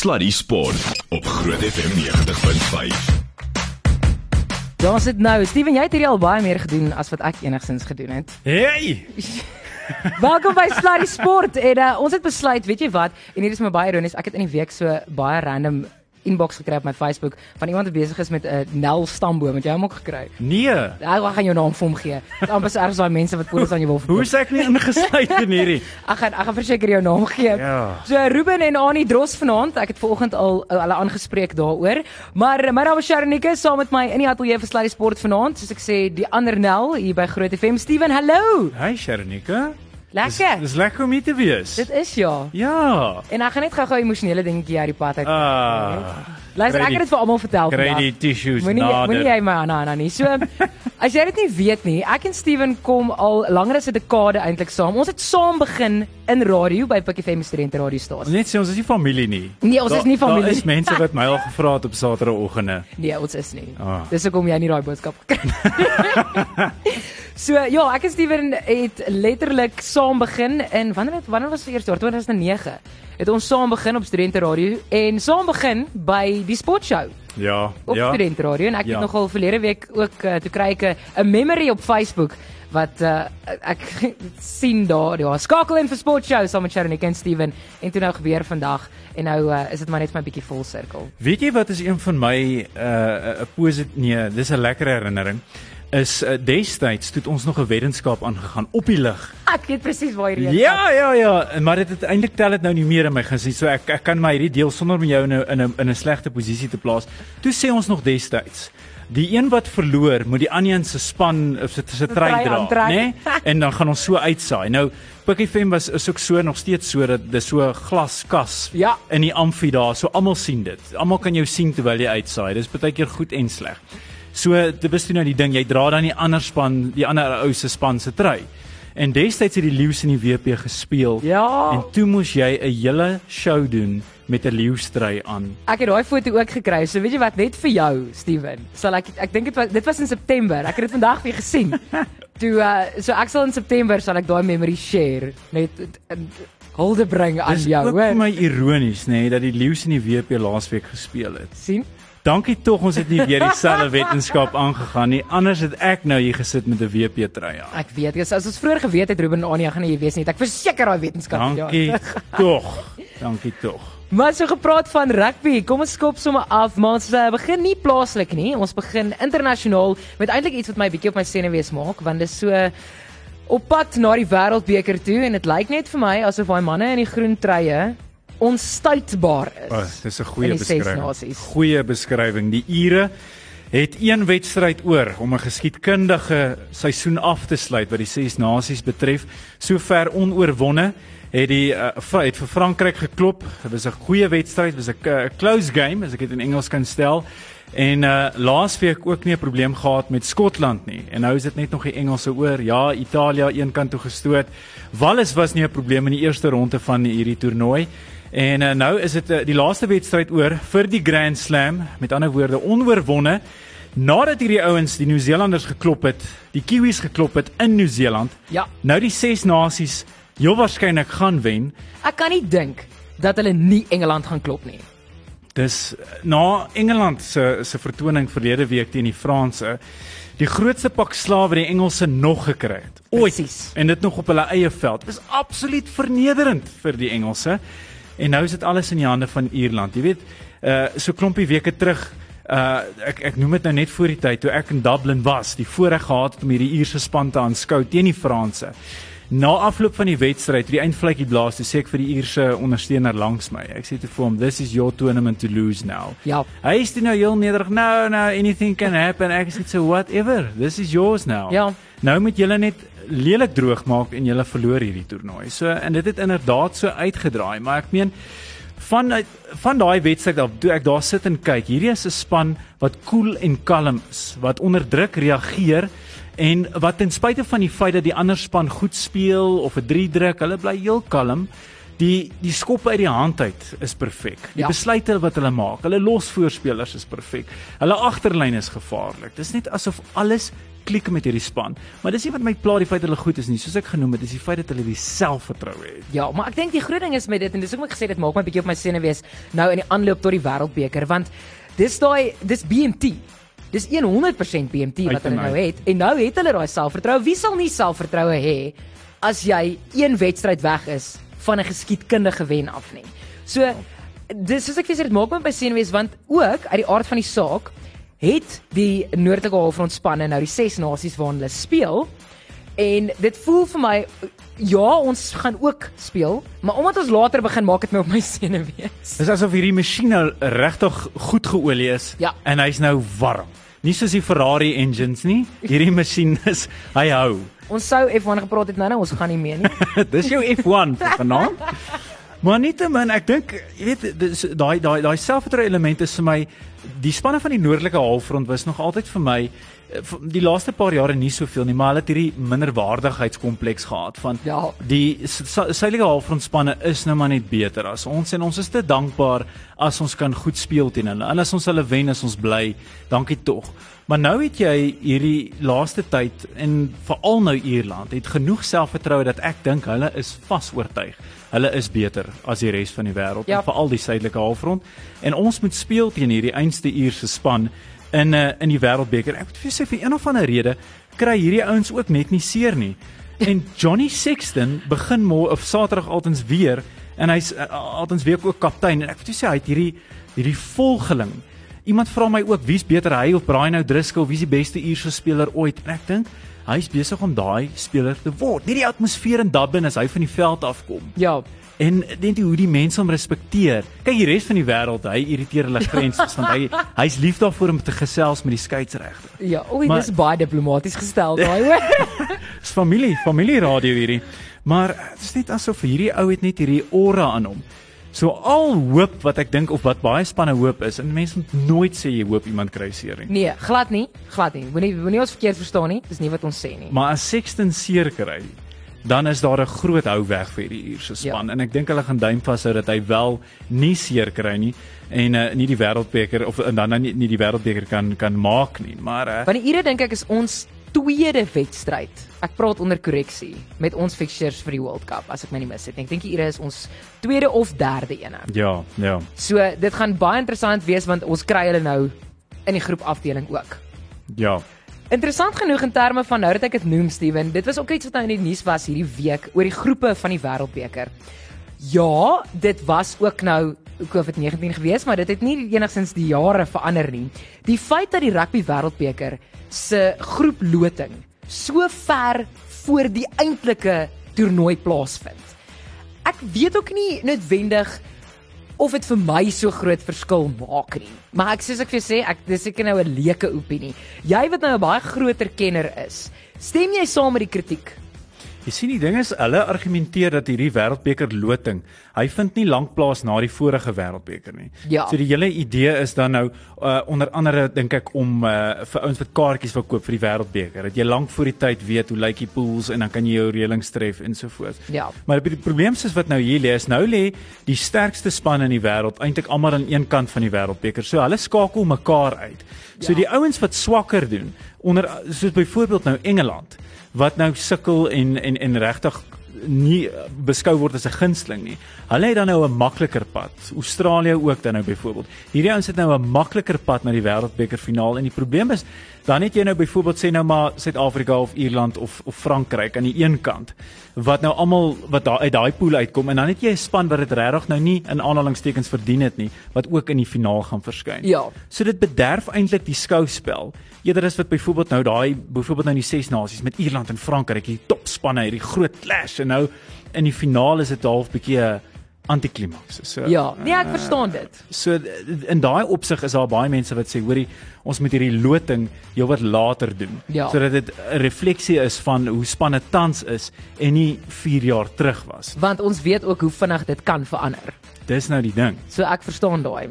Sluddy Sport op Groot FM 90.5. Ja, ons het nou, Steven, jy het hierdie al baie meer gedoen as wat ek enigsins gedoen het. Hey! Welkom by Sluddy Sport. En uh, ons het besluit, weet jy wat? En hier is my baie ironies. Ek het in die week so baie random inbox gekry op my Facebook van iemand wat besig is met 'n uh, Nel stamboom. Het jy hom ook gekry? Nee. Ek gaan jou naam vir hom gee. Dit is amper so erg as daai mense wat polis aan jou wil verkoop. Hoe is ek nie ingesluit in hierdie? Ek gaan ek gaan verseker jou naam gee. Ja. So Ruben en Annie Dros vanaand, ek het vanoggend al uh, hulle aangespreek daaroor. Maar my naam is Sharonike saam met my in die ateljee vir Sluddy Sport vanaand, soos ek sê, die ander Nel hier by Groot FM. Steven, hallo. Hi Sharonika. Lekker. Dis lekker om hier te wees. Dit is ja. Ja. En ek gaan net gou-gou emosionele dingetjie uit die pad uit. Ah. Luister, kry ek het dit vir almal vertel Kry vandag. die tissues Moenie nader. moenie jy my aan aan nie. So as jy dit nie weet nie, ek en Steven kom al langer as 'n dekade eintlik saam. Ons het saam begin in radio by Pikkie FM studente radiostasie. Net sê ons is nie familie nie. Nee, ons is nie familie Daar is mense wat my al gevra het op Saterdagoggende. Nee, ons is nie. Ah. Dis hoekom jy nie daai boodskap gekry het. so ja, ek en Steven het letterlik saam begin in wanneer het wanneer was die eerste jaar 2009. Het ons saam begin op studente radio en saam begin by die sportshow Ja. op ja. studente radio en ek Ja. het nogal verlede week ook uh, toe kry ek 'n- 'n memory op Facebook wat uh, ek sien daar ja skakel in vir sportshow saam met Sharon en Steven en toe nou gebeur vandag en nou uh, is dit maar net my bietjie vol sirkel. Weet jy wat is een van my uh 'n posit nee, dis 'n lekker herinnering is uh, destyds toe ons nog 'n weddenskap aangegaan op die lug. Ek weet presies waar hierdie Ja, ja, ja, maar dit het eintlik tel dit nou nie meer in my gesin. So ek ek kan my hierdie deel sonder om jou in 'n in 'n in 'n slegte posisie te plaas. Toe sê ons nog destyds Die een wat verloor, moet die ander een se span of se se trui dra, né? Nee? En dan gaan ons so uitsaai. Nou Pikkie FM was is ook so nog steeds so dat dis so glaskas Ja. in die amfi daar. So almal sien dit. Almal kan jou sien terwyl jy uitsaai. Dis baie keer goed en sleg. So dit was toe nou die ding, jy dra dan die ander span, die ander ou se span se trui. En destyds het die leeu's in die WP gespeel. Ja. En toe moes jy 'n hele show doen met 'n leeustrui aan. Ek het daai foto ook gekry. So weet jy wat, net vir jou, Steven. Sal ek ek dink dit was dit was in September. Ek het dit vandag weer gesien. Toe uh so ek sal in September sal ek daai memory share net in hulde bring aan Dis jou, ook vir hoor. my ironies nê nee, dat die leeu's in die WP laasweek gespeel het. sien? Dankie tog ons het nie weer dieselfde wetenskap aangegaan nie. Anders het ek nou hier gesit met 'n WP trui aan. Ek weet, as as ons vroeër geweet het Ruben en Ania gaan hier wees nie. Ek verseker daai wetenskap ja. Dankie tog. Dankie tog. Maar so gepraat van rugby, kom ons skop sommer af, maar ons uh, begin nie plaaslik nie. Ons begin internasionaal met eintlik iets wat my bietjie op my senuwees maak, want dit is so op pad na die wêreldbeker toe en dit lyk net vir my asof daai manne in die groen truie onstuitbaar is. Oh, dis 'n goeie beskrywing. Goeie beskrywing. Die Ure het een wedstryd oor om 'n geskiedkundige seisoen af te sluit wat die ses nasies betref. Sover onoorwonde het die uh, het vir Frankryk geklop. Dit was 'n goeie wedstryd, was 'n uh, close game as ek dit in Engels kan stel. En uh laasweek ook nie 'n probleem gehad met Skotland nie. En nou is dit net nog die Engelse oor. Ja, Italië een kant toe gestoot. Wales was nie 'n probleem in die eerste ronde van hierdie toernooi. En uh, nou is dit uh, die laaste wedstryd oor vir die Grand Slam, met ander woorde onoorwonde. Nadat hierdie ouens die Nieu-Seelanders geklop het, die Kiwis geklop het in Nieu-Seeland. Ja. Nou die ses nasies heel waarskynlik gaan wen. Ek kan nie dink dat hulle nie Engeland gaan klop nie. Dis uh, na Engeland se se vertoning verlede week teen die Franse die grootste pak slawe wat die Engelse nog gekry het. Ooit. Presies. En dit nog op hulle eie veld. Dis absoluut vernederend vir die Engelse. En nou is dit alles in die hande van Ierland. Jy weet, uh so klompie weke terug uh ek ek noem dit nou net voor die tyd toe ek in Dublin was, die voorreg gehad het om hierdie Ierse span te aanskou teen die Franse. Na afloop van die wedstryd, toe die eindvlekkie blaas, toe sê ek vir die Ierse ondersteuner langs my. Ek sê te vir hom, "This is your tournament to lose now." Ja. Hy is toe nou heel nederig. No, no, anything can happen. Ek sê so whatever. This is yours now. Ja. Nou moet julle net lelik droog maak en julle verloor hierdie toernooi. So en dit het inderdaad so uitgedraai, maar ek meen van van daai wedstryd af toe ek daar sit en kyk, hierdie is 'n span wat koel en kalm is, wat onder druk reageer en wat ten spyte van die feit dat die ander span goed speel of 'n 3 druk, hulle bly heel kalm Die die skop uit die hand uit is perfek. Die Ja. besluite wat hulle maak, hulle losvoorspelers is perfek. Hulle agterlyn is gevaarlik. Dis net asof alles klik met hierdie span. Maar dis nie wat my pla die feit dat hulle goed is nie. Soos ek genoem het, dis die feit dat hulle die selfvertroue het. Ja, maar ek dink die groot ding is met dit en dis hoekom ek gesê dit maak my bietjie op my senuwees nou in die aanloop tot die wêreldbeker want dis daai dis BMT. Dis 100% BMT wat hulle nou het en nou het hulle daai selfvertroue. Wie sal nie selfvertroue hê as jy een wedstryd weg is van 'n geskiedkundige wen af nie. So dis soos ek vir sê dit maak my by senuwees want ook uit die aard van die saak het die noordelike halfrond spanne nou die ses nasies waarin hulle speel En dit voel vir my ja, ons gaan ook speel, maar omdat ons later begin maak dit my op my senuwees. Dis asof hierdie masjien nou regtig goed geolie is Ja. en hy's nou warm. Nie soos die Ferrari engines nie. Hierdie masjien is hy hou. Ons sou F1 gepraat het nou nou, ons gaan nie meer nie. Dis jou F1 vir vanaand. Maar nietemin, ek dink jy weet dis daai daai daai selfvertroue element is vir my die spanne van die noordelike halfrond was nog altyd vir my eh, die laaste paar jare nie soveel nie, maar hulle het hierdie minderwaardigheidskompleks gehad van Ja. die su- su- suidelike halfrond spanne is nou maar net beter as ons en ons is te dankbaar as ons kan goed speel teen hulle. En as ons hulle wen, is ons bly. Dankie tog. Maar nou het jy hierdie laaste tyd en veral nou Ierland het genoeg selfvertroue dat ek dink hulle is vas oortuig. Hulle is beter as die res van die wêreld, Ja. veral die suidelike halfrond. En ons moet speel teen hierdie einste Ierse span in uh, in die wêreldbeker. Ek moet vir sê vir een of ander rede kry hierdie ouens ook net nie seer nie. En Johnny Sexton begin môre of Saterdag altens weer en hy's uh, altens weer ook kaptein en ek moet sê hy het hierdie hierdie volgeling. Iemand vra my ook wie's beter hy of Brian O'Driscoll, wie's die beste Ierse speler ooit? En ek dink hy's besig om daai speler te word. Nie die atmosfeer in Dublin as hy van die veld afkom. Ja. En net hoe die mense hom respekteer. Kyk die res van die wêreld, hy irriteer hulle grenses want hy hy's lief daarvoor om te gesels met die skeieregter. Ja, oei, Maar- dis baie diplomaties gestel daai hoor. Dis familie, familieradio hierdie. Maar dit is net asof hierdie ou het net hierdie aura aan hom. So al hoop wat ek dink of wat baie spanne hoop is en mense moet nooit sê jy hoop iemand kry seer nie. Nee, glad nie, glad nie. Moenie moenie ons verkeerd verstaan nie. Dis nie wat ons sê nie. Maar as Sexton seer kry, dan is daar 'n groot hou weg vir hierdie Ierse span Ja. en ek dink hulle gaan duim vashou dat hy wel nie seer kry nie en uh, nie die wêreldbeker of en dan nie, nie die wêreldbeker kan kan maak nie. Maar uh, Want die Ire dink ek is ons tweede wedstryd. Ek praat onder korreksie met ons fixtures vir die World Cup as ek my nie mis het nie. Ek dink die Ire is ons tweede of derde ene. ja, ja. So dit gaan baie interessant wees want ons kry hulle nou in die groep afdeling ook. Ja. Interessant genoeg in terme van nou dat ek dit noem Steven, dit was ook iets wat nou in die nuus was hierdie week oor die groepe van die Wêreldbeker. Ja, dit was ook nou COVID-19 gewees, maar dit het nie enigstens die jare verander nie. Die feit dat die rugby Wêreldbeker se groeploting so ver voor die eintlike toernooi plaasvind. Ek weet ook nie noodwendig of dit vir my so groot verskil maak nie. Maar ek soos ek vir jou sê, ek dis seker nou 'n leuke opinie. Jy wat nou 'n baie groter kenner is, stem jy saam met die kritiek? Jy sien die ding is hulle argumenteer dat hierdie wêreldbeker loting, hy vind nie lank plaas na die vorige wêreldbeker nie. Ja. So die hele idee is dan nou uh, onder andere dink ek om uh, vir ouens wat kaartjies wil koop vir die wêreldbeker, dat jy lank voor die tyd weet hoe lyk die pools en dan kan jy jou reëlings tref en so voort. Ja. Maar die probleem is wat nou hier lê is nou lê die sterkste span in die wêreld eintlik almal aan een kant van die wêreldbeker. So hulle skakel mekaar uit. So Ja. die ouens wat swakker doen onder soos byvoorbeeld nou Engeland wat nou sukkel en en en regtig nie beskou word as 'n gunsteling nie. Hulle het dan nou 'n makliker pad. Australië ook dan nou byvoorbeeld. Hierdie ouens het nou 'n makliker pad na die wêreldbeker finaal en die probleem is dan het jy nou byvoorbeeld sê nou maar Suid-Afrika of Ierland of of Frankryk aan die een kant wat nou almal wat daar uit daai pool uitkom en dan het jy 'n span wat dit regtig nou nie in aanhalingstekens verdien het nie wat ook in die finaal gaan verskyn. Ja. So dit bederf eintlik die skouspel. Eerder as wat byvoorbeeld nou daai byvoorbeeld nou die ses nasies met Ierland en Frankryk, die topspanne, hierdie groot clash en nou in die finaal is dit half bietjie 'n antiklimaks. So Ja, nee, ek verstaan dit. So in daai opsig is daar baie mense wat sê, hoorie, ons moet hierdie loting heelwat later doen Ja. sodat dit 'n refleksie is van hoe spanne tans is en nie 4 jaar terug was. Want ons weet ook hoe vinnig dit kan verander. Dis nou die ding. So ek verstaan daai.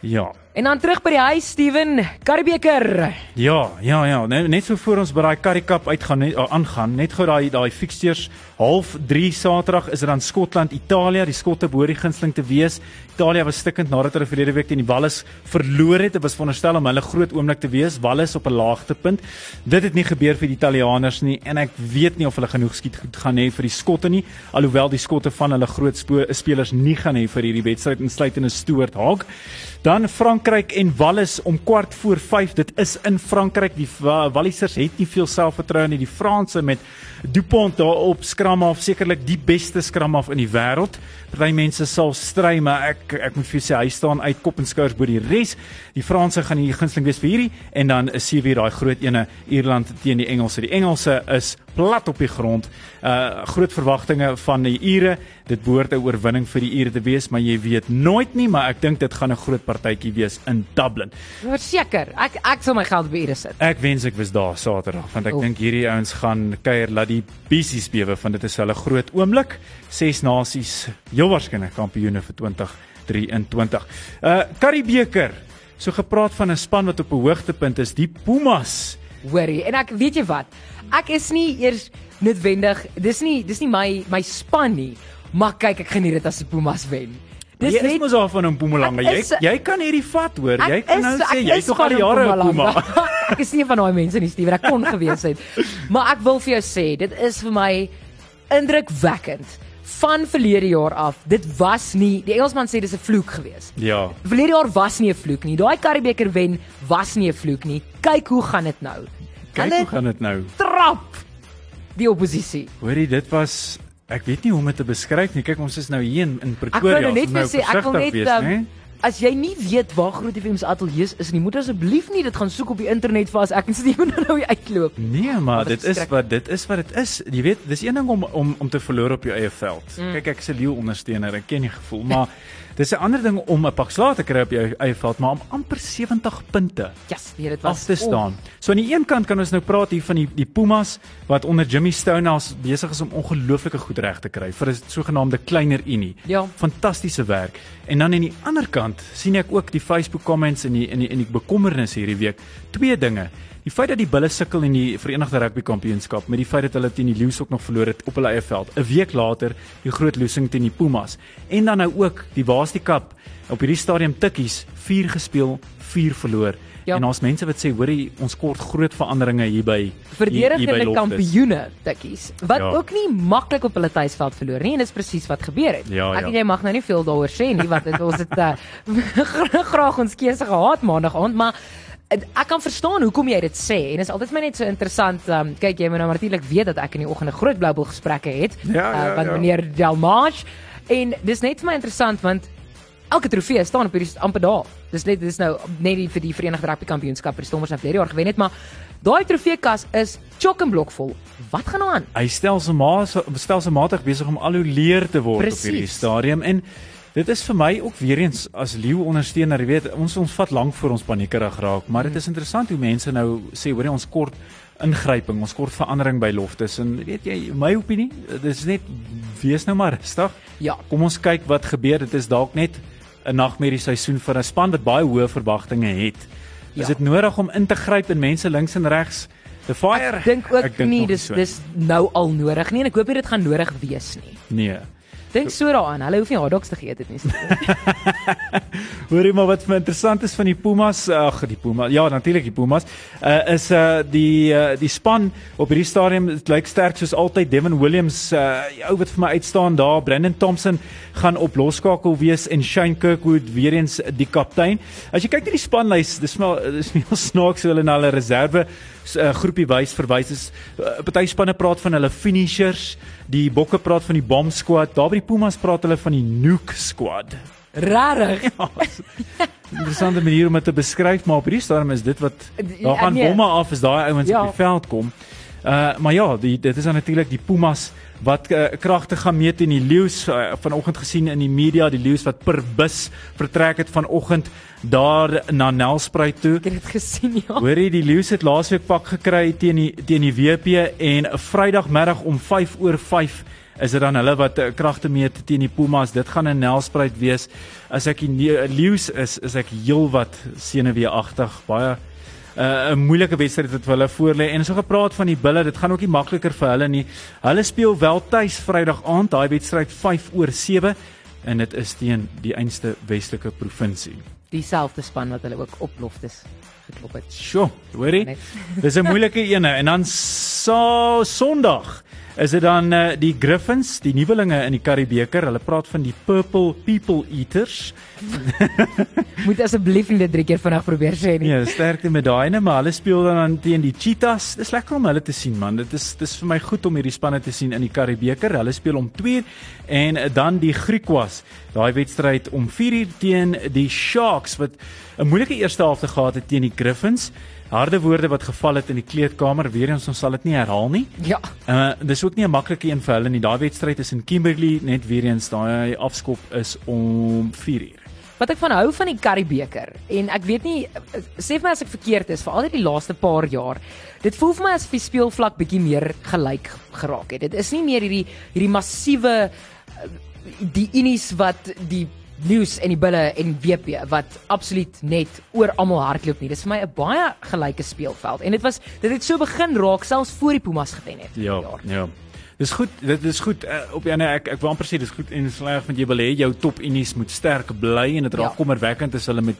Ja. En dan terug by die huis, Steven, Karibeker. Ja, ja, ja, net, net so voor ons by daai Cup uitgaan net uh, aangaan, net gou daai daai fixtures half 3 Saterdag is dit dan Skotland Italië, die Skotte behoort die gunsteling te wees. Italië was stikkend nadat hulle verlede week teen die Wallis verloor het. Dit was veronderstel om hulle groot oomblik te wees. Wallis op 'n laagtepunt. Dit het nie gebeur vir die Italianers nie en ek weet nie of hulle genoeg skiet goed gaan hê vir die Skotte nie, alhoewel die Skotte van hulle groot spelers nie gaan hê vir hierdie wedstryd insluitende Stuart Hogg. Dan Frankryk en Wallis om kwart voor 5. Dit is in Frankryk. Die Wallisers het nie veel selfvertroue nie. Die Franse met Dupont daar op skram af, sekerlik die beste skram af in die wêreld. Party mense sal stry, maar ek ek moet vir sê hy staan uit kop en skouers bo die res. Die Franse gaan die gunsteling wees vir hierdie en dan is hier weer daai groot ene Ierland teen die Engelse. Die Engelse is plat op die grond. Uh groot verwagtinge van die Ire. Dit behoort 'n oorwinning vir die Ire te wees, maar jy weet nooit nie, maar ek dink dit gaan 'n groot partytjie wees in Dublin. Verseker, ek ek sal my geld by Ire sit. Ek wens ek was daar Saterdag, want ek dink hierdie ouens gaan kuier laat die bisies bewe van dit is hulle groot oomblik. Ses nasies, heel waarskynlik kampioene vir 2023. Uh Karibeker. So gepraat van 'n span wat op 'n hoogtepunt is, die Pumas. Hoorie, en ek weet jy wat? Ek is nie eers noodwendig, dis nie dis nie my my span nie, maar kyk ek geniet dit as die Pumas wen. Dis jy is mos af van 'n Mpumalanga. Jy jy kan hierdie vat hoor. Jy kan nou sê jy's tog al jare 'n Puma. ek is nie van daai mense nie, Steven. Ek kon gewees het. Maar ek wil vir jou sê, dit is vir my indrukwekkend van verlede jaar af. Dit was nie, die Engelsman sê dis 'n vloek geweest. Ja. Verlede jaar was nie 'n vloek nie. Daai Karibeker wen was nie 'n vloek nie. Kyk hoe gaan dit nou. Kyk hoe gaan dit nou. Trap die oppositie. Hoorie, dit was ek weet nie hoe om dit te beskryf nie. Kyk, ons is nou hier in, in Pretoria. Ek wil net nou sê ek wil net wees, um, As jy nie weet waar Groot FM se ateljee is nie, moet asseblief nie dit gaan soek op die internet vir as ek en Steven nou uitloop. Nee, maar dit is wat dit is wat dit is. Jy weet, dis een ding om om om te verloor op jou eie veld. Mm. Kyk, ek 'n leeu ondersteuner, ek ken die gevoel, maar dis 'n ander ding om 'n pak slaag te kry op jou eie veld, maar om amper 70 punte. Ja, yes, weet dit was te staan. Oh. So aan die een kant kan ons nou praat hier van die die Pumas wat onder Jimmy Stonehouse besig is om ongelooflike goed reg te kry vir 'n sogenaamde kleiner unie. Ja. Fantastiese werk. En dan aan die ander kant sien ek ook die Facebook comments in die in die in die bekommernis hierdie week. Twee dinge. Die feit dat die Bulle sukkel in die Verenigde Rugby Kampioenskap met die feit dat hulle teen die Lions ook nog verloor het op hulle eie veld. 'n Week later die groot losing teen die Pumas. En dan nou ook die Waasti Cup op hierdie stadium tikkies 4 gespeel, 4 verloor. Ja. En ons mense wat sê hoorie ons kort groot veranderinge hier by verdedigende kampioene tikkies wat ja. ook nie maklik op hulle tuisveld verloor nie en dis presies wat gebeur het. Ja, Ek ja. en jy mag nou nie veel daaroor sê nie want dit ons het uh, graag ons keuse gehad maandag aand maar ek kan verstaan hoekom jy dit sê en is altyd my net so interessant um, kyk jy moet nou natuurlik weet dat ek in die oggende groot bloubol gesprekke het ja, ja, uh, want ja. meneer Delmarsh en dis net vir my interessant want elke trofee staan op hierdie amper daar dis net dis nou net die vir die Verenigde Rugby Kampioenskap vir die Stormers het verlede jaar gewen het maar daai trofeekas is chock en blok vol wat gaan nou aan hy stelselmatig stelselmatig besig om al hoe leer te word Precies. op hierdie stadium en Dit is vir my ook weer eens as leeu ondersteuner, jy weet, ons ons vat lank voor ons paniekerig raak, maar dit is interessant hoe mense nou sê, hoor jy, ons kort ingryping, ons kort verandering by loftes en weet jy, my opinie, dis net wees nou maar rustig. Ja, kom ons kyk wat gebeur. Dit is dalk net 'n nagmerrie seisoen vir 'n span wat baie hoë verwagtinge het. Is Ja. dit nodig om in te gryp in mense links en regs? The fire. ek dink ook Ek dink nie dis so. dis nou al nodig nie en ek hoop dit gaan nodig wees nie nee. Dink so daaraan hulle hoef nie hotdogs te geëet het nie Hoorie maar wat vir my interessant is van die Pumas, ag die Pumas. Ja, natuurlik die Pumas. Uh is uh die uh die span op hierdie stadium lyk sterk soos altyd Devin Williams uh ou wat vir my uitstaan daar. Brandon Thompson gaan op losskakel wees en Shane Kirkwood weer eens die kaptein. As jy kyk na die spanlys, dis maar dis nie snaaks hoe hulle na hulle reserve groepie wys verwys is. Party spanne praat van hulle finishers, die Bokke praat van die bomb squad. Daar by die Pumas praat hulle van die nuke squad. Rarig Interessante manier om dit te beskryf, maar op hierdie stadium is dit wat daar gaan nee. bomme af as daai ouens Ja. op die veld kom. Uh maar ja, die dit is natuurlik die Pumas wat uh, kragte gaan meet in die leeu's uh, vanoggend gesien in die media, die leeu's wat per bus vertrek het vanoggend daar na Nelspruit toe. ek het dit gesien ja Hoorie, die leeu's het laasweek pak gekry teen die teen die WP en 'n Vrydagmiddag om 5 oor 5 is dit dan hulle wat uh, kragte meet teen die Pumas. Dit gaan 'n Nelspruit wees. As ek die leeu's is, is ek heelwat senuweeagtig. Baie 'n uh, moeilike wedstryd wat hulle voorlê en so gepraat van die bulle, dit gaan ook nie makliker vir hulle nie. Hulle speel wel tuis Vrydag aand, daai wedstryd 5 oor 7 en dit is teen die einste Weselike provinsie. Dieselfde span wat hulle ook oploftes geklop het. Sjoe, hoorie? Dis 'n moeilike ene en dan so Sondag is dit dan uh, die Griffins, die nuwelinge in die Karibeker. Hulle praat van die Purple People Eaters. Moet asseblief nie dit drie keer vinnig probeer sê nie. Ja, sterkte met daai ene, maar hulle speel dan teen die Cheetahs. Dis lekker om hulle te sien, man. Dit is dis vir my goed om hierdie spanne te sien in die Karibeker. Hulle speel om 2 en dan die Griquas. Daai wedstryd om 4 uur teen die Sharks wat 'n moeilike eerste helfte gehad het teen die Griffins harde woorde wat geval het in die kleedkamer weer eens ons sal dit nie herhaal nie. Ja. Uh dis ook nie 'n maklike een vir hulle nie. Daai wedstryd is in Kimberley net weer eens daai afskop is om 4 uur. Wat ek van hou van die Karibeker en ek weet nie sê vir my as ek verkeerd is vir al die laaste paar jaar. Dit voel vir my as die speelvlak bietjie meer gelyk geraak het. Dit is nie meer hierdie hierdie massiewe die unies wat die News en die Bulle en WP wat absoluut net oor almal hardloop nie. Dis vir my 'n baie gelyke speelveld en dit was dit het so begin raak selfs voor die Pumas gewen het. Ja, ja. Dis goed, dit is goed uh, op die ander ek ek wil amper sê dis goed en sleg want jy wil hê jou top unies moet sterk bly en dit raak ja. kommerwekkend as hulle met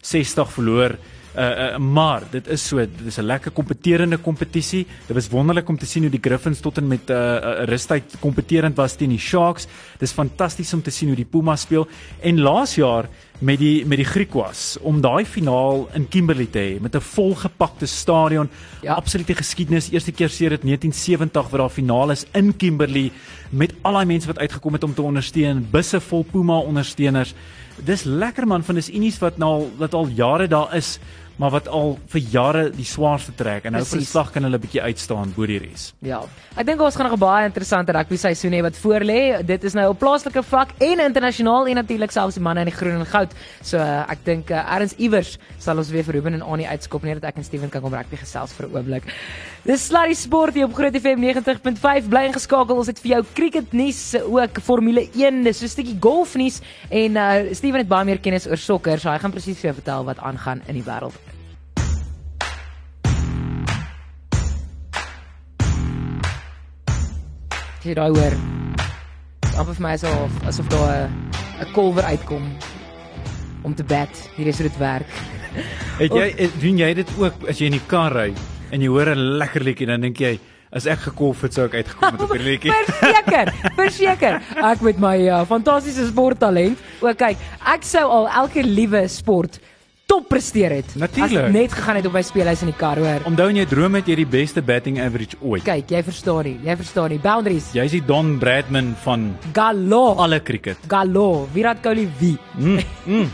60 verloor. Uh, uh maar dit is so dit is 'n lekker kompeterende kompetisie. Dit was wonderlik om te sien hoe die Griffins tot en met 'n uh, uh, rustyd kompeterend was teen die Sharks. Dis fantasties om te sien hoe die Pumas speel en laas jaar met die met die Griquas om daai finaal in Kimberley te hê met 'n volgepakte stadion. Ja. Absolute geskiedenis. Eerste keer sedert 1970 wat daar finaal is in Kimberley met al daai mense wat uitgekom het om te ondersteun, busse vol Puma ondersteuners. Dis lekker man van dis unies wat nou wat al jare daar is maar wat al vir jare die swaarste trek en nou vir slag kan hulle bietjie uitstaan bo die res. Ja. Ek dink ons gaan nog 'n baie interessante rugby seisoen hê wat voor lê. Dit is nou op plaaslike vlak en internasionaal en natuurlik selfs die manne in die groen en goud. So uh, ek dink uh, ergens iewers sal ons weer vir Ruben en Annie uitskop net dat ek en Steven kan kom rugby gesels vir 'n oomblik. Dis Sluddy Sport hier op Groot FM 90.5 bly ingeskakel. Ons het vir jou cricket nuus ook Formule 1, dis so 'n stukkie golf nuus en uh, Steven het baie meer kennis oor sokker, so hy gaan presies vir jou vertel wat aangaan in die wêreld. Jy daai hoor. Amper vir my is of asof daar 'n kolwer uitkom om te bed. Hier is dit werk. Het jy doen jy dit ook as jy in die kar ry en jy hoor 'n lekker liedjie dan dink jy as ek gekolf het sou ek uitgekom het op die liedjie. Verseker, verseker. Ek met my uh, fantastiese sporttalent. O, kyk, ek sou al elke liewe sport top presteer het. Natuurlik. Net gegaan het op my speelhuis in die kar, hoor. Onthou jy droom het jy die beste batting average ooit. Kyk, jy verstaan nie. Jy verstaan nie. Boundaries. Jy's die Don Bradman van Galo. Alle cricket. Galo. Virat Kohli wie? Mm, mm.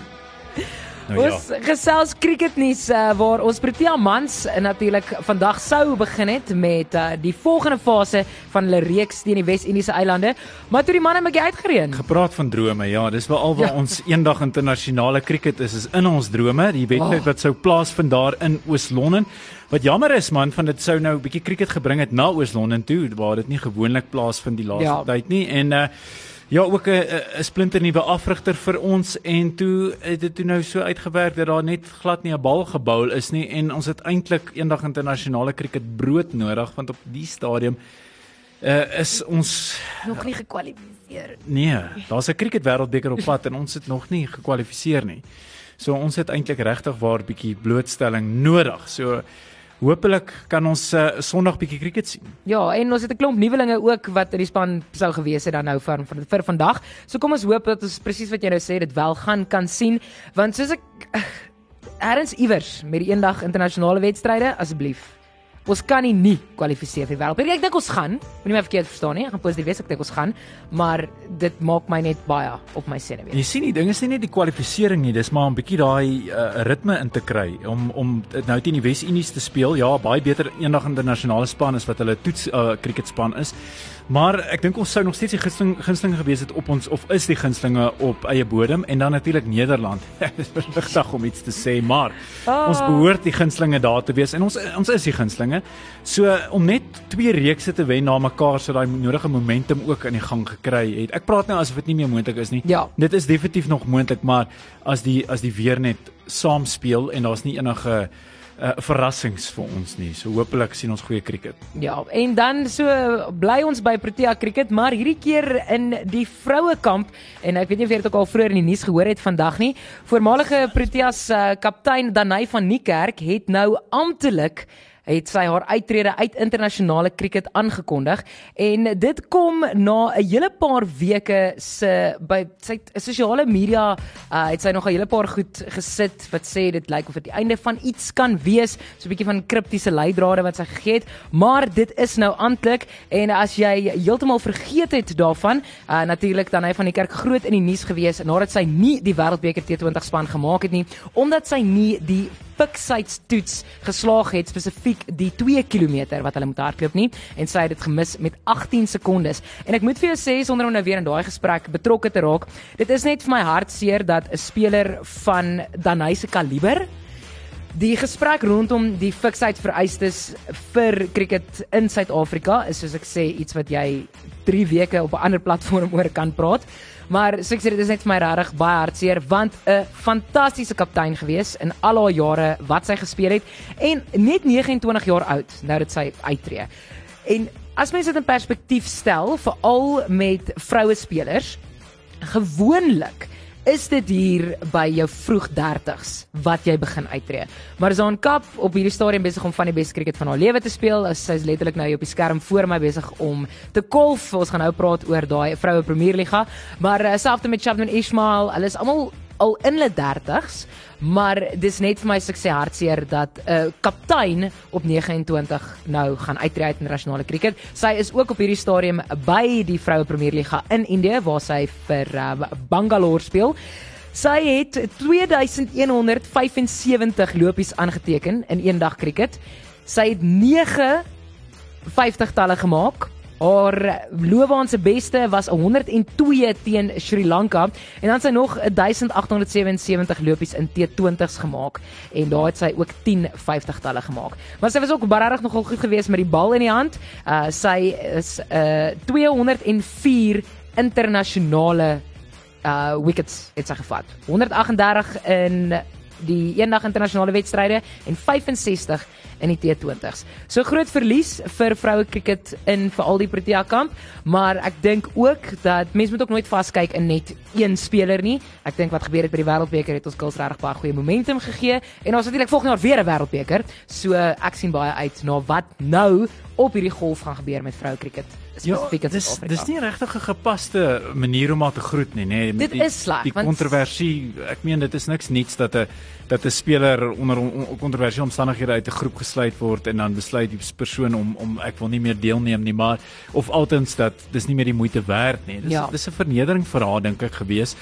Nou, ons ja. gesels cricketnuus uh, waar ons Protea Mans uh, natuurlik vandag sou begin het met uh, die volgende fase van hulle reeks teen die Wes-Indiese eilande, maar toe die manne 'n bietjie uitgereën. Gepraat van drome, ja, dis wel alwaar ja. ons eendag internasionale cricket is, is in ons drome. Die wedstryd oh. wat sou plaasvind daar in Oos-London. Wat jammer is man, van dit sou nou 'n bietjie cricket gebring het na Oos-London toe waar dit nie gewoonlik plaasvind die laaste ja. tyd nie en uh, Ja, ook 'n 'n splinter nuwe afrigter vir ons en toe het dit toe nou so uitgewerk dat daar net glad nie 'n bal gebou is nie en ons het eintlik eendag internasionale cricket brood nodig want op die stadium uh, is ons nog nie gekwalifiseer. Nee, daar's 'n cricket wêreldbeker op pad en ons het nog nie gekwalifiseer nie. So ons het eintlik regtig waar 'n bietjie blootstelling nodig. So Hoopelik kan ons uh, Sondag bietjie cricket sien. Ja, en ons het 'n klomp nuwelinge ook wat in die span sou gewees het dan nou vir vir, vir vandag. So kom ons hoop dat ons presies wat jy nou sê dit wel gaan kan sien, want soos ek erns iewers met die eendag internasionale wedstryde asseblief Ons kan nie nie kwalifiseer vir wêreldbeker. Ek dink ons gaan. Moenie my verkeerd verstaan nie. Ek gaan positief wees ek dink ons gaan, maar dit maak my net baie op my senuwees. Jy sien die ding is nie net die kwalifikasie nie, dis maar 'n bietjie daai uh, ritme in te kry om om nou teen die Wes-Indies te speel. Ja, baie beter eendag internasionale span is wat hulle toets uh, cricket span is. Maar ek dink ons sou nog steeds die gunsteling gunstelinge gewees het op ons of is die gunstelinge op eie bodem en dan natuurlik Nederland. Dis versigtig om iets te sê, maar Ah. ons behoort die gunstelinge daar te wees en ons ons is die gunstelinge. So om net twee reekse te wen na mekaar so daai nodige momentum ook in die gang gekry het. Ek praat nou asof dit nie meer moontlik is nie. Ja. Dit is definitief nog moontlik, maar as die as die weer net saam speel en daar's nie enige uh, verrassings vir ons nie. So hopelik sien ons goeie cricket. Ja, en dan so bly ons by Protea Cricket, maar hierdie keer in die vroue kamp en ek weet nie of jy dit ook al vroeër in die nuus gehoor het vandag nie. Voormalige Proteas uh, kaptein Danai van Niekerk het nou amptelik het sy haar uittrede uit internasionale cricket aangekondig en dit kom na 'n hele paar weke se by sy sosiale media uh, het sy nog 'n hele paar goed gesit wat sê dit lyk of dit die einde van iets kan wees so 'n bietjie van kriptiese leidrade wat sy gegee het maar dit is nou amptelik en as jy heeltemal vergeet het daarvan uh, natuurlik dan hy van die kerk groot in die nuus gewees nadat sy nie die wêreldbeker T20 span gemaak het nie omdat sy nie die fiksheidstoets geslaag het spesifiek die 2 km wat hulle moet hardloop nie en sy het dit gemis met 18 sekondes en ek moet vir jou sê sonder om nou weer in daai gesprek betrokke te raak dit is net vir my hartseer dat 'n speler van Danai se kaliber Die gesprek rondom die fiksheid vereistes vir cricket in Suid-Afrika is soos ek sê iets wat jy 3 weke op 'n ander platform oor kan praat. Maar soos ek sê dit is net vir my regtig baie hartseer want 'n fantastiese kaptein gewees in al haar jare wat sy gespeel het en net 29 jaar oud nou dit sy uittreë. En as mens dit in perspektief stel veral met vroue spelers gewoonlik is dit hier by jou vroeg 30s wat jy begin uittreë. Maar Zaan Kap op hierdie stadium besig om van die beste cricket van haar lewe te speel. Sy is letterlik nou hier op die skerm voor my besig om te kolf. Ons gaan nou praat oor daai vroue Premierliga, maar uh, selfs met Shabnam Ismail, hulle is almal al in hulle 30s, maar dis net vir my sukses hartseer dat 'n uh, kaptein op 29 nou gaan uittreë uit internasionale cricket. Sy is ook op hierdie stadium by die vroue Premierliga in Indië waar sy vir uh, Bangalore speel. Sy het 2175 lopies aangeteken in een dag cricket. Sy het 9 50 talle gemaak. Haar loopbaan se beste was 102 teen Sri Lanka en dan sy nog 1877 lopies in T20s gemaak en daar het sy ook 10 50 talle gemaak. Maar sy was ook regtig nogal goed geweest met die bal in die hand. Uh sy is uh 204 internasionale uh wickets het sy gevat. 138 in die eendag internasionale wedstryde en 65 in die T20s. So groot verlies vir vroue cricket in veral die Protea kamp, maar ek dink ook dat mense moet ook nooit vaskyk in net een speler nie. Ek dink wat gebeur het by die Wêreldbeker het ons girls regtig baie goeie momentum gegee en ons natuurlik volgende jaar weer 'n Wêreldbeker. So ek sien baie uit na wat nou op hierdie golf gaan gebeur met vroue cricket spesifiek in dis Suid-Afrika. dis nie regtig 'n gepaste manier om haar te groet nie, nê. Dit Die- is sleg, Die kontroversie, ek meen dit is niks niets dat 'n dat 'n speler onder on- on- kontroversiële omstandighede uit 'n groep gesluit word en dan besluit die persoon om om ek wil nie meer deelneem nie, maar of altens dat dis nie meer die moeite werd nie. Dis Ja. dis 'n vernedering vir haar dink ek gewees.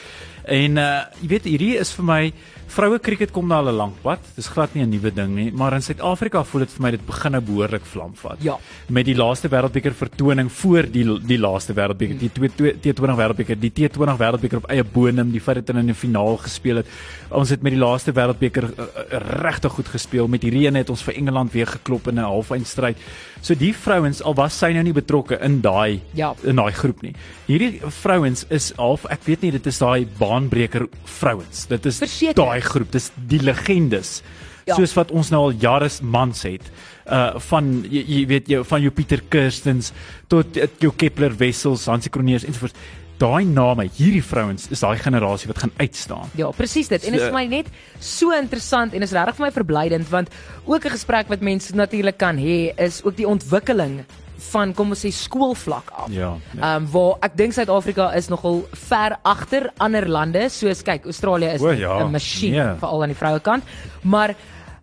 En uh jy weet hierdie is vir my vroue cricket kom na 'n lank pad. Dis glad nie 'n nuwe ding nie, maar in Suid-Afrika voel dit vir my dit begin nou behoorlik vlam vat. Ja. Met die laaste wêreldbeker vertoning voor die die laaste wêreldbeker, die twee- twee- T20 wêreldbeker, die T20 wêreldbeker op eie bodem, die feit dat hulle in 'n finaal gespeel het. Ons het met die laaste wêreldbeker uh, uh, regtig goed gespeel. Met hierdie een het ons vir Engeland weer geklop in 'n halfeindstryd. So die vrouens al was sy nou nie betrokke in daai Ja. in daai groep nie. Hierdie vrouens is half ek weet nie dit is daai baanbreker vrouens. Dit is daai groep. Dis die legendes. Ja. Soos wat ons nou al jare mans het. Uh van jy, jy weet jou van jou Pieter Kirstens tot uh, jou Kepler Wessels, Hansie Kroneers ensovoorts. Daai name, hierdie vrouens is daai generasie wat gaan uitstaan. Ja, presies dit. En dit is So- vir my net so interessant en is regtig vir my verblydend want ook 'n gesprek wat mense natuurlik kan hê is ook die ontwikkeling van kom ons sê skoolvlak af. Ja, Ehm ja. um, waar ek dink Suid-Afrika is nogal ver agter ander lande soos kyk Australië is 'n ja, masjien nee. veral aan die vroue kant. Maar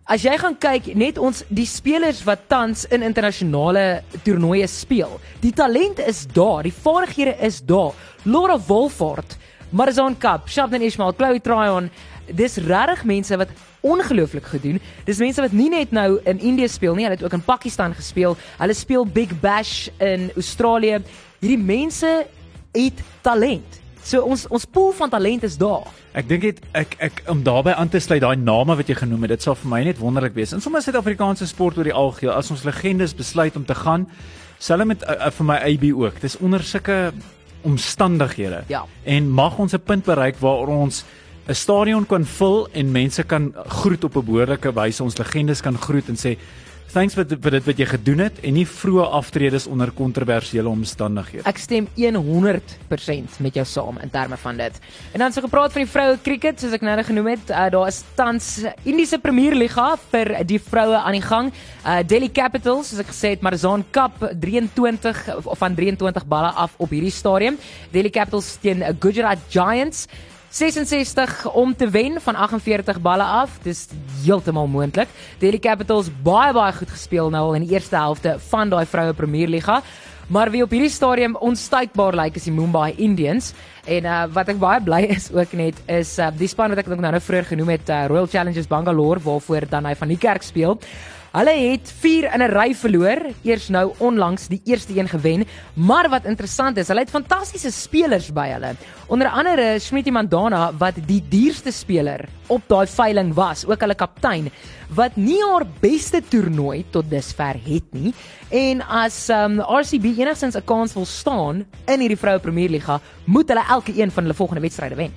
as jy gaan kyk net ons die spelers wat tans in internasionale toernooie speel, die talent is daar, die vaardighede is daar. Laura Wolford, Marzan Kap, Shabnan Ismail, Chloe Tryon, dis regtig mense wat ongelooflik gedoen. Dis mense wat nie net nou in Indië speel nie, hulle het ook in Pakistan gespeel. Hulle speel Big Bash in Australië. Hierdie mense het talent. So ons ons pool van talent is daar. Ek dink dit ek ek om daarbey aan te sluit daai name wat jy genoem het, dit sal vir my net wonderlik wees. In sommige Suid-Afrikaanse sport oor die algeheel, as ons legendes besluit om te gaan, sal met uh, vir my AB ook. Dis onder sulke omstandighede. Ja. En mag ons 'n punt bereik waar ons 'n stadion kan vul en mense kan groet op 'n behoorlike wyse, ons legendes kan groet en sê thanks vir vir dit wat jy gedoen het en nie vroeë aftredes onder kontroversiële omstandighede. Ek stem 100% met jou saam in terme van dit. En dan so gepraat van die vroue cricket soos ek nou genoem het, uh, daar is tans Indiese Premier Liga vir die vroue aan die gang. Uh Delhi Capitals, soos ek gesê het, Marzan Cup 23 of van 23 balle af op hierdie stadium. Delhi Capitals teen Gujarat Giants. 66 om te wen van 48 balle af. Dis heeltemal moontlik. Delhi Capitals baie baie goed gespeel nou al in die eerste helfte van daai vroue Premier Liga. Maar wie op hierdie stadium onstuitbaar lyk is die Mumbai Indians en uh, wat ek baie bly is ook net is uh, die span wat ek ook nou nou vroeër genoem het uh, Royal Challengers Bangalore waarvoor dan hy van die kerk speel. Hulle het 4 in 'n ry verloor, eers nou onlangs die eerste een gewen, maar wat interessant is, hulle het fantastiese spelers by hulle. Onder andere Smiti Mandana wat die duurste speler op daai veiling was, ook hulle kaptein wat nie haar beste toernooi tot dusver het nie en as um, RCB enigstens 'n kans wil staan in hierdie vroue Premier Liga, moet hulle elke een van hulle volgende wedstryde wen.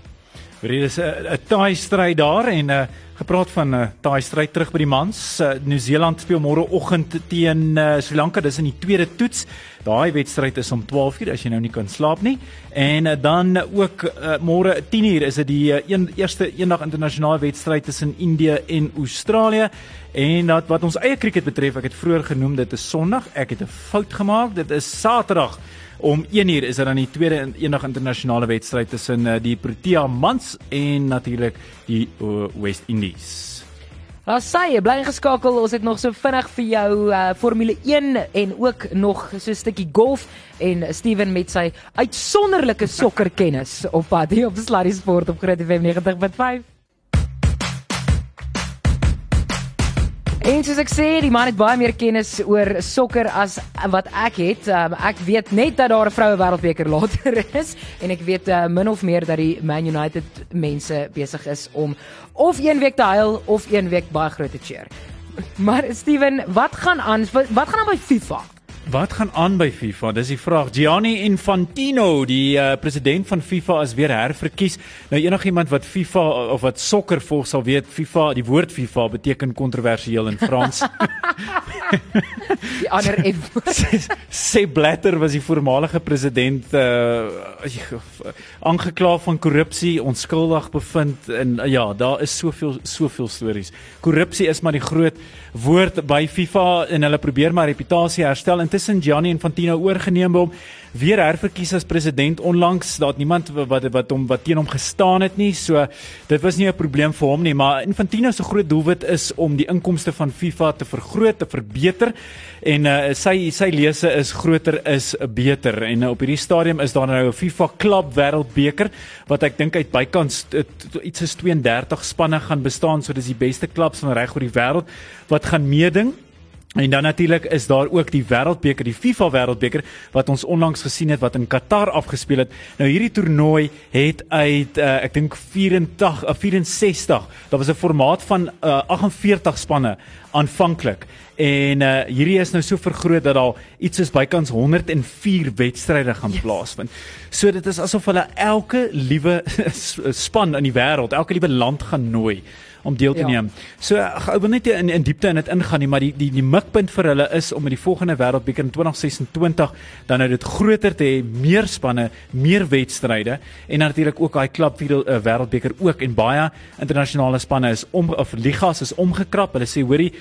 Hier is 'n 'n taai stryd daar en 'n uh, gepraat van 'n uh, taai stryd terug by die mans. Uh, Nieu-Seeland speel môre oggend teen uh, Sri Lanka. Dis in die tweede toets. Daai wedstryd is om 12:00 as jy nou nie kan slaap nie. En uh, dan ook uh, môre 10:00 is dit die uh, een, eerste eendag internasionale wedstryd tussen Indië en Australië. En dat wat ons eie cricket betref, ek het vroeër genoem dit is Sondag. Ek het 'n fout gemaak. Dit is Saterdag. Om 1 uur is dit dan die tweede eendag internasionale wedstryd tussen uh, die Protea mans en natuurlik die uh, West Indies. Daar sê jy bly geskakel, ons het nog so vinnig vir jou uh, Formule 1 en ook nog so 'n stukkie golf en Steven met sy uitsonderlike sokkerkennis op pad hier op Sluddy Sport op Groot FM 90.5. En soos ek sê, die man het baie meer kennis oor sokker as wat ek het. Um, ek weet net dat daar 'n vroue wêreldbeker later is en ek weet uh, min of meer dat die Man United mense besig is om of een week te huil of een week baie groot te cheer. Maar Steven, wat gaan aan? Wat, gaan aan by FIFA? Wat gaan aan by FIFA? Dis die vraag. Gianni Infantino, die uh, president van FIFA is weer herverkies. Nou enigiemand wat FIFA of wat sokker volg sal weet, FIFA, die woord FIFA beteken kontroversieel in Frans. die ander F. Sepp Blatter was die voormalige president uh aangekla van korrupsie, onskuldig bevind en uh, ja, daar is soveel soveel stories. Korrupsie is maar die groot woord by FIFA en hulle probeer maar reputasie herstel. Intussen Gianni Infantino oorgeneem hom weer herverkies as president onlangs. Daar het niemand wat wat hom wat teen hom gestaan het nie. So dit was nie 'n probleem vir hom nie, maar Infantino se groot doelwit is om die inkomste van FIFA te vergroot, te verbeter en uh, sy sy lese is groter is beter. En uh, op hierdie stadium is daar nou 'n FIFA Club Wêreldbeker wat ek dink uit bykans iets is 32 spanne gaan bestaan, so dis die beste klubs van reg oor die wêreld wat gaan meeding. En dan natuurlik is daar ook die Wêreldbeker, die FIFA Wêreldbeker wat ons onlangs gesien het wat in Qatar afgespeel het. Nou hierdie toernooi het uit uh, ek dink 84 of 64. Daar was 'n formaat van uh, 48 spanne aanvanklik. En uh, hierdie is nou so vergroot dat daar iets soos bykans 104 wedstryde gaan plaasvind. So dit is asof hulle elke liewe span in die wêreld, elke liewe land gaan nooi om deel te ja. neem. So ek wil net in in diepte in dit ingaan nie, maar die die die mikpunt vir hulle is om met die volgende wêreldbeker in 2026 dan nou dit groter te hê, meer spanne, meer wedstryde en natuurlik ook daai klub uh, wêreldbeker ook en baie internasionale spanne is om of ligas is omgekrap. Hulle sê hoorie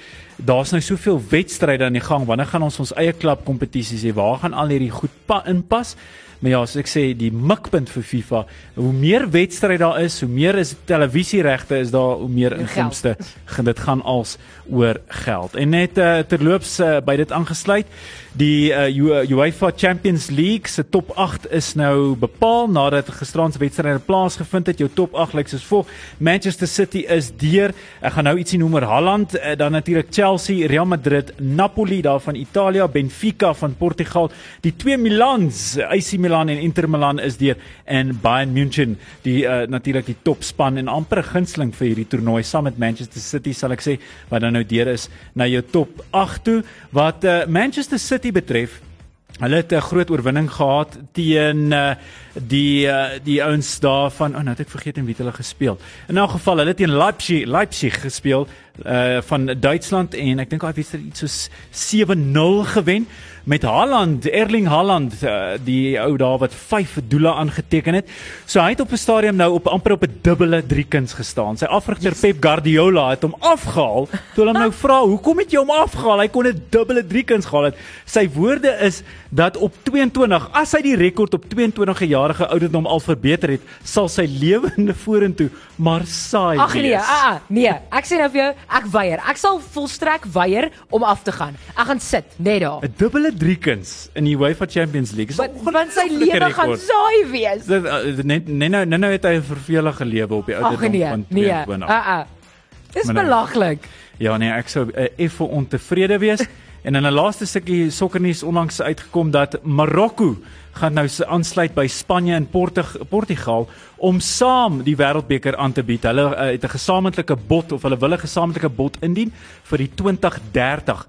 Daar's nou soveel wedstryde aan die gang. Wanneer gaan ons ons eie klub kompetisies hê? Waar gaan al hierdie goed pa inpas? Maar ja, soos ek sê, die mikpunt vir FIFA, hoe meer wedstryde daar is, hoe meer is televisieregte is daar, hoe meer inkomste gaan dit gaan als oor geld. En net uh, terloops uh, by dit aangesluit. Die uh, UEFA Champions League se top 8 is nou bepaal nadat gisterand se wedstryde plaasgevind het. Jou top 8 lyk soos volg: Manchester City is deur. Ek gaan nou ietsie noem oor Haaland, uh, dan natuurlik Chelsea, Real Madrid, Napoli daar van Italië, Benfica van Portugal, die twee Milans, AC Milan en Inter Milan is deur en Bayern München, die uh, natuurlik die topspan en amper 'n gunsteling vir hierdie toernooi saam met Manchester City sal ek sê wat dan nou deur is na jou top 8 toe wat uh, Manchester City betref, hulle het 'n groot oorwinning gehad teen uh, die uh, die ouens daar van oh nou het ek vergeet en wie hulle gespeel. In elk geval, hulle teen Leipzig Leipzig gespeel uh van Duitsland en ek dink hy het iets soos 7-0 gewen met Haaland, Erling Haaland, uh, die ou daar wat 5 doele aangeteken het. So hy het op 'n stadium nou op amper op 'n dubbele driekuns gestaan. Sy afrigter yes. Pep Guardiola het hom afgehaal. Toe hulle nou vra, "Hoekom het jy hom afgehaal? Hy kon 'n dubbele driekuns gehaal het." Sy woorde is dat op 22, as hy die rekord op 22 jarige ouderdom al verbeter het, sal sy lewende vorentoe maar saai Ag nee, ah, ah, nee, ek sê nou vir jou, ek weier. Ek sal volstrek weier om af te gaan. Ek gaan sit net daar. 'n Dubbele driekens in die UEFA Champions League. Want sy lewe gaan saai wees. Dit uh, net net nou nou het hy 'n vervelige lewe op die ouderdom nee, van 22. Nee, ah ah. Dis nou- belaglik. Ja nee, ek sou uh, effe ontevrede wees. en in 'n laaste stukkie sokkernuus onlangs uitgekom dat Marokko gaan nou aansluit by Spanje en Portug Portugal om saam die wêreldbeker aan te bied. Hulle uh, het 'n gesamentlike bod of hulle wil 'n gesamentlike bod indien vir die 2030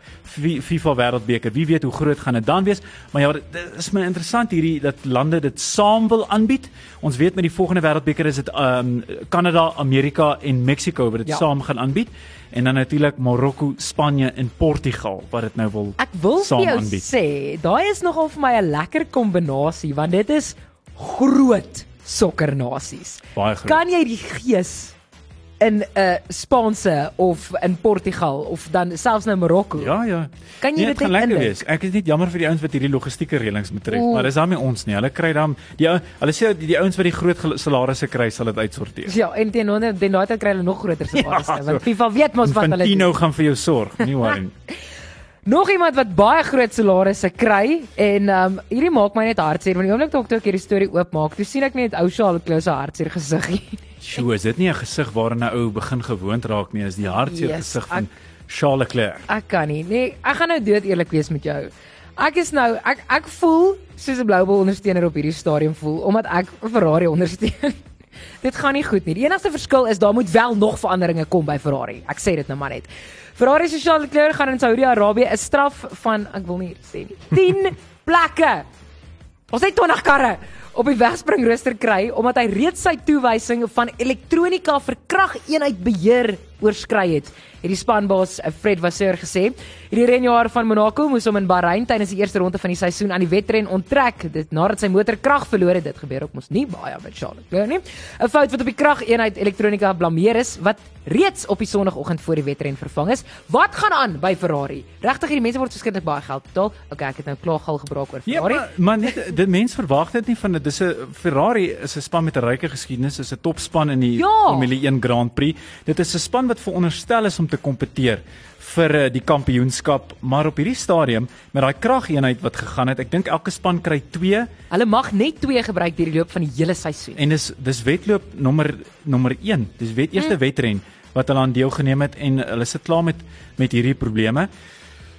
FIFA wêreldbeker. Wie weet hoe groot gaan dit dan wees? Maar ja, dit is my interessant hierdie dat lande dit saam wil aanbied. Ons weet met die volgende wêreldbeker is dit ehm um, Kanada, Amerika en Mexiko wat dit ja. saam gaan aanbied en dan natuurlik Marokko, Spanje en Portugal wat dit nou wil Ek wil vir jou aanbied. sê, daai is nogal vir my 'n lekker kombinasie want dit is groot sokkernasies. Kan jy die gees in 'n uh, Spaanse of in Portugal of dan selfs nou Marokko. Ja, ja. Kan jy nee, dit lekker wees? Ek is net jammer vir die ouens wat hierdie logistieke reëlings betref, Oeh. maar dis daarmee ons nie. Hulle kry dan die hulle sê die, die ouens wat die groot salarisse kry sal dit uitsorteer. Ja, en teenoor den daai kry hulle nog groter salarisse ja, want FIFA weet mos wat hulle doen. Tino gaan vir jou sorg, nie worry. Nog iemand wat baie groot salarisse kry en um hierdie maak my net hartseer want die oomblik toe ek hierdie storie oopmaak, toe sien ek net ou Charles Klose hartseer gesiggie. Sjoe, is dit nie 'n gesig waarna 'n ou begin gewoond raak nie, is die hartseer yes, gesig van Charles Leclerc. Ek kan nie. Nee, ek gaan nou dood eerlik wees met jou. Ek is nou ek ek voel soos 'n Bloubol ondersteuner op hierdie stadium voel omdat ek Ferrari ondersteun. dit gaan nie goed nie. Die enigste verskil is daar moet wel nog veranderinge kom by Ferrari. Ek sê dit nou maar net. Ferrari se Charles Leclerc gaan in Saudi-Arabië 'n straf van ek wil nie sê nie. 10 plekke. Ons het 20 karre op die wegspringrooster kry omdat hy reeds sy toewysing van elektronika vir krageenheid beheer oorskry het het die spanbaas eh, Fred Vasseur gesê. Hierdie renjaer van Monaco moes hom in Bahrein tydens die eerste ronde van die seisoen aan die wedren onttrek dit nadat sy motor krag verloor het. Dit gebeur ook mos nie baie met Charlotte Leclerc nie. 'n Fout wat op die krageenheid elektronika blameer is wat reeds op die sonoggend voor die wedren vervang is. Wat gaan aan by Ferrari? Regtig hierdie mense word verskriklik baie geld betaal. Okay, ek het nou klaar gal gebraak oor ja, Ferrari. Ja, maar, maar net dit mense verwag dit nie van dit. Dis 'n Ferrari is 'n span met 'n ryke geskiedenis, is 'n topspan in die ja. Formule 1 Grand Prix. Dit is 'n span wat veronderstel is om te kompeteer vir uh, die kampioenskap, maar op hierdie stadium met daai krageenheid wat gegaan het, ek dink elke span kry 2. Hulle mag net 2 gebruik deur die loop van die hele seisoen. En dis dis wedloop nommer nommer 1. Dis wet eerste mm. wedren wat hulle aan deelgeneem het en hulle sit klaar met met hierdie probleme.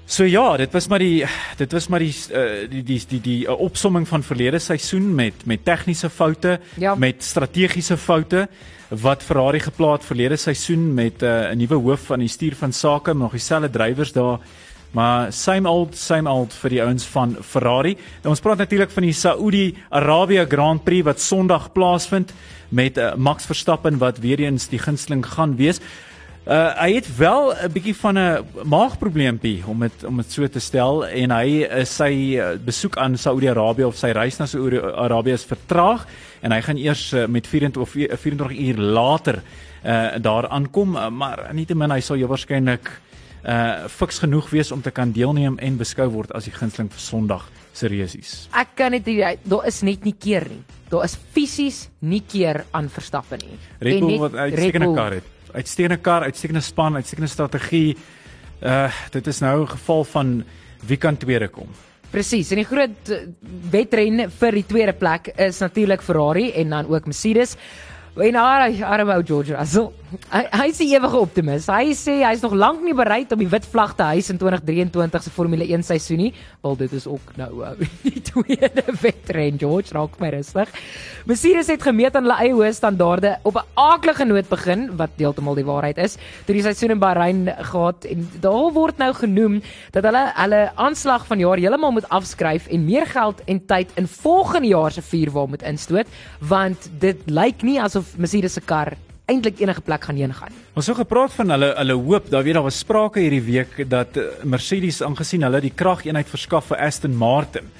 So ja, dit was maar die dit was maar die uh, die die die die uh, opsomming van verlede seisoen met met tegniese foute, ja. met strategiese foute wat Ferrari geplaas verlede seisoen met uh, 'n nuwe hoof van die stuur van sake, nog dieselfde drywers daar. Maar same old same old vir die ouens van Ferrari. Nou ons praat natuurlik van die Saudi-Arabië Grand Prix wat Sondag plaasvind met uh, Max Verstappen wat weer eens die gunsteling gaan wees. Uh hy het wel 'n bietjie van 'n maagprobleempie om dit om dit so te stel en hy uh, sy uh, besoek aan Saudi-Arabië of sy reis na Saudi-Arabië is vertraag en hy gaan eers uh, met 24 of 24 uur later uh daar aankom maar nietemin hy sal jou waarskynlik uh fiks genoeg wees om te kan deelneem en beskou word as die gunsteling vir Sondag se resies. Ek kan net daar is net nie keer nie. Daar is fisies nie keer aan Verstappen nie. Red Bull wat uitstekende kar het uitstekende kar, uitstekende span, uitstekende strategie. Uh dit is nou 'n geval van wie kan tweede kom. Presies. En die groot eh, wedren vir die tweede plek is natuurlik Ferrari en dan ook Mercedes. En haar arme ou George Russell. Hy hy is 'n ewige optimis. Hy sê hy's nog lank nie bereid om die wit vlag te hys in 2023 se Formule 1 seisoen nie. Wel dit is ook nou uh, die tweede wedren George raak my rustig. Mercedes het gemeet aan hulle eie hoë standaarde op 'n aaklige noot begin wat deeltemal die waarheid is. Toe die seisoen in Bahrein gehad en daar word nou genoem dat hulle hulle aanslag van jaar heeltemal moet afskryf en meer geld en tyd in volgende jaar se vuurwa moet instoot want dit lyk nie asof Mercedes se kar eintlik enige plek gaan heen gaan. Ons het so gepraat van hulle hulle hoop, daar weet daar was sprake hierdie week dat eh, Mercedes aangesien hulle die krageenheid verskaf vir Aston Martin.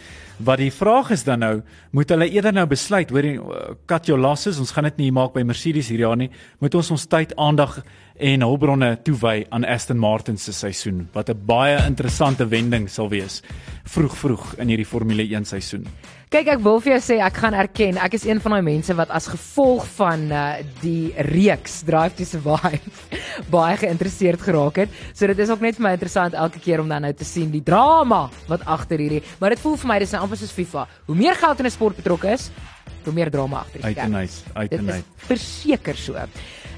Wat die vraag is dan nou, moet hulle eerder nou besluit, hoor jy, uh, cut your losses, ons gaan dit nie maak by Mercedes hierdie jaar nie, moet ons ons tyd, aandag en hulpbronne toewy aan Aston Martin se seisoen, wat 'n baie interessante wending sal wees vroeg vroeg in hierdie Formule 1 seisoen. Kyk, ek wil vir jou sê ek gaan erken, ek is een van daai mense wat as gevolg van uh, die reeks Drive to Survive baie geïnteresseerd geraak het. So dit is ook net vir my interessant elke keer om dan nou te sien die drama wat agter hierdie, maar dit voel vir my dis nou amper soos FIFA. Hoe meer geld in 'n sport betrokke is, hoe meer drama agter die Uit en skerm. uit, uit en uit. verseker so.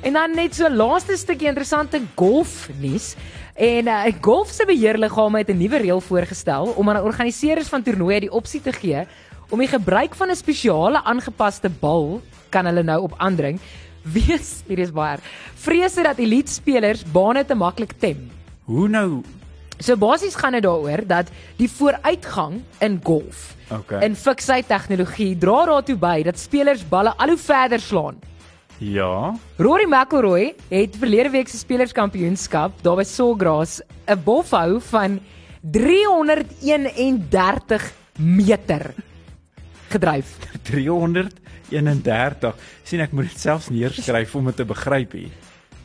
En dan net so laaste stukkie interessante golf nuus. En uh, golf se beheerliggame het 'n nuwe reël voorgestel om aan organiseerders van toernooie die opsie te gee om die gebruik van 'n spesiale aangepaste bal kan hulle nou op aandring wees hier is baie vrese dat elite spelers bane te maklik tem. Hoe nou? So basies gaan dit daaroor dat die vooruitgang in golf Okay. in fiksheid tegnologie dra daartoe by dat spelers balle al hoe verder slaan. Ja. Rory McIlroy het verlede week se spelerskampioenskap daar by Sawgrass 'n bofhou van 331 meter gedryf. 331. sien ek moet dit selfs neerskryf om dit te begryp hier.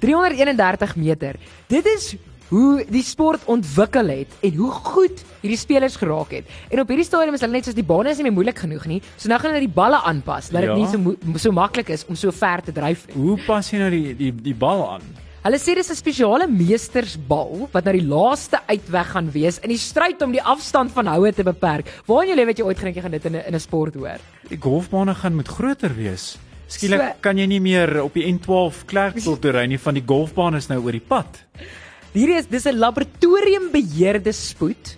331 meter. Dit is hoe die sport ontwikkel het en hoe goed hierdie spelers geraak het. En op hierdie stadium is hulle net soos die bane is nie meer moeilik genoeg nie. So nou gaan hulle die balle aanpas dat dit Ja. nie so so maklik is om so ver te dryf nie. Hoe pas jy nou die die die bal aan? Hulle sê dis 'n spesiale meestersbal wat nou die laaste uitweg gaan wees in die stryd om die afstand van houe te beperk. Waar in jou lewe het jy ooit gedink jy gaan dit in 'n in 'n sport hoor? Die golfbane gaan moet groter wees. Skielik So- kan jy nie meer op die N12 Klerksdorp toe ry nie van die golfbaan is nou oor die pad. Hierdie is dis 'n laboratoriumbeheerde spoed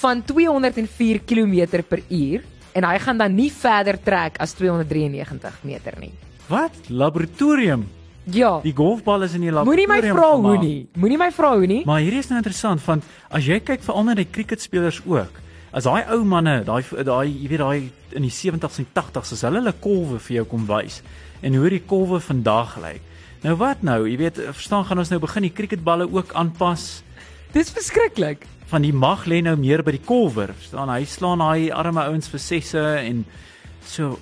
van 204 km per uur en hy gaan dan nie verder trek as 293 meter nie. Wat? Laboratorium. Ja. Die golfbal is in die Moenie laboratorium. my vra hoe nie. Moenie my vra hoe nie. Maar hierdie is nou interessant want as jy kyk veral na die cricketspelers ook. As daai ou manne, daai daai jy weet daai in die 70s en 80s as hulle hulle kolwe vir jou kom wys en hoe die kolwe vandag lyk. Nou wat nou? Jy weet, verstaan gaan ons nou begin die cricketballe ook aanpas. Dis verskriklik. Van die mag lê nou meer by die kolwer. Verstaan, hy slaan daai arme ouens vir sesse en so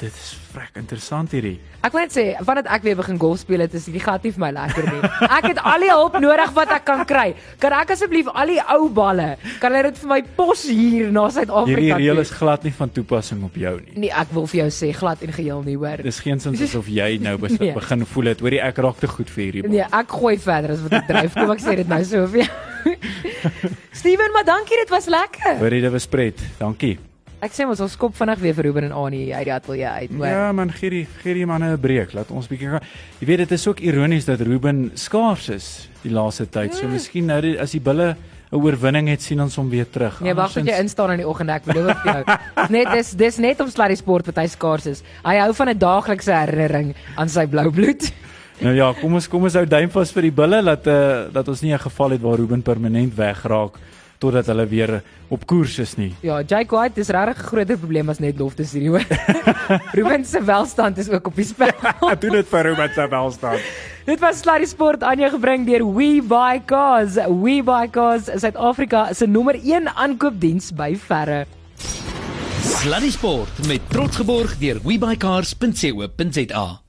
dit is vrek interessant hierdie. Ek wil net sê, vandat ek weer begin golf speel het, is die gat nie vir my lekker nie. Ek het al die hulp nodig wat ek kan kry. Kan ek asseblief al die ou balle, kan hulle dit vir my pos hier na Hierdie Suid-Afrika reël toe? is glad nie van toepassing op jou nie. Nee, ek wil vir jou sê glad en geheel nie, hoor. Dis geensins asof jy nou bes- Nee. begin voel het. Hoorie ek raak te goed vir hierdie. bal. Nee, ek gooi verder as wat ek dryf. Kom ek sê dit nou so vir jou. Steven, maar dankie, dit was lekker. Hoorie dit was pret. Dankie. Ek sê mos ons skop vinnig weer vir Ruben en Annie uit die ateljee uit, hoor. Ja man, gee die gee die manne 'n breek. Laat ons bietjie gaan. Jy weet dit is ook ironies dat Ruben skaars is die laaste tyd. Mm. So miskien nou die- as die bulle 'n oorwinning het, sien ons hom weer terug. Nee, wag tot jy instaan in die oggend ek bedoel vir jou. Net dis dis net om slaa die sport wat hy skaars is. Hy hou van 'n daaglikse herinnering aan sy blou bloed. Nou ja, kom ons kom ons hou duim vas vir die bulle dat uh, dat ons nie 'n geval het waar Ruben permanent wegraak totdat hulle weer op koers is nie. Ja, Jake White dis regtig 'n groter probleem as net lofte hierdie hoor. Ruben se welstand is ook op die spel. Doen dit vir Ruben se welstand. Dit was Sluddy Sport aan jou gebring deur We Buy Cars. We Buy Cars is Suid-Afrika se nommer 1 aankoopdiens by verre. Sluddy Sport met trots geborg deur webycars.co.za.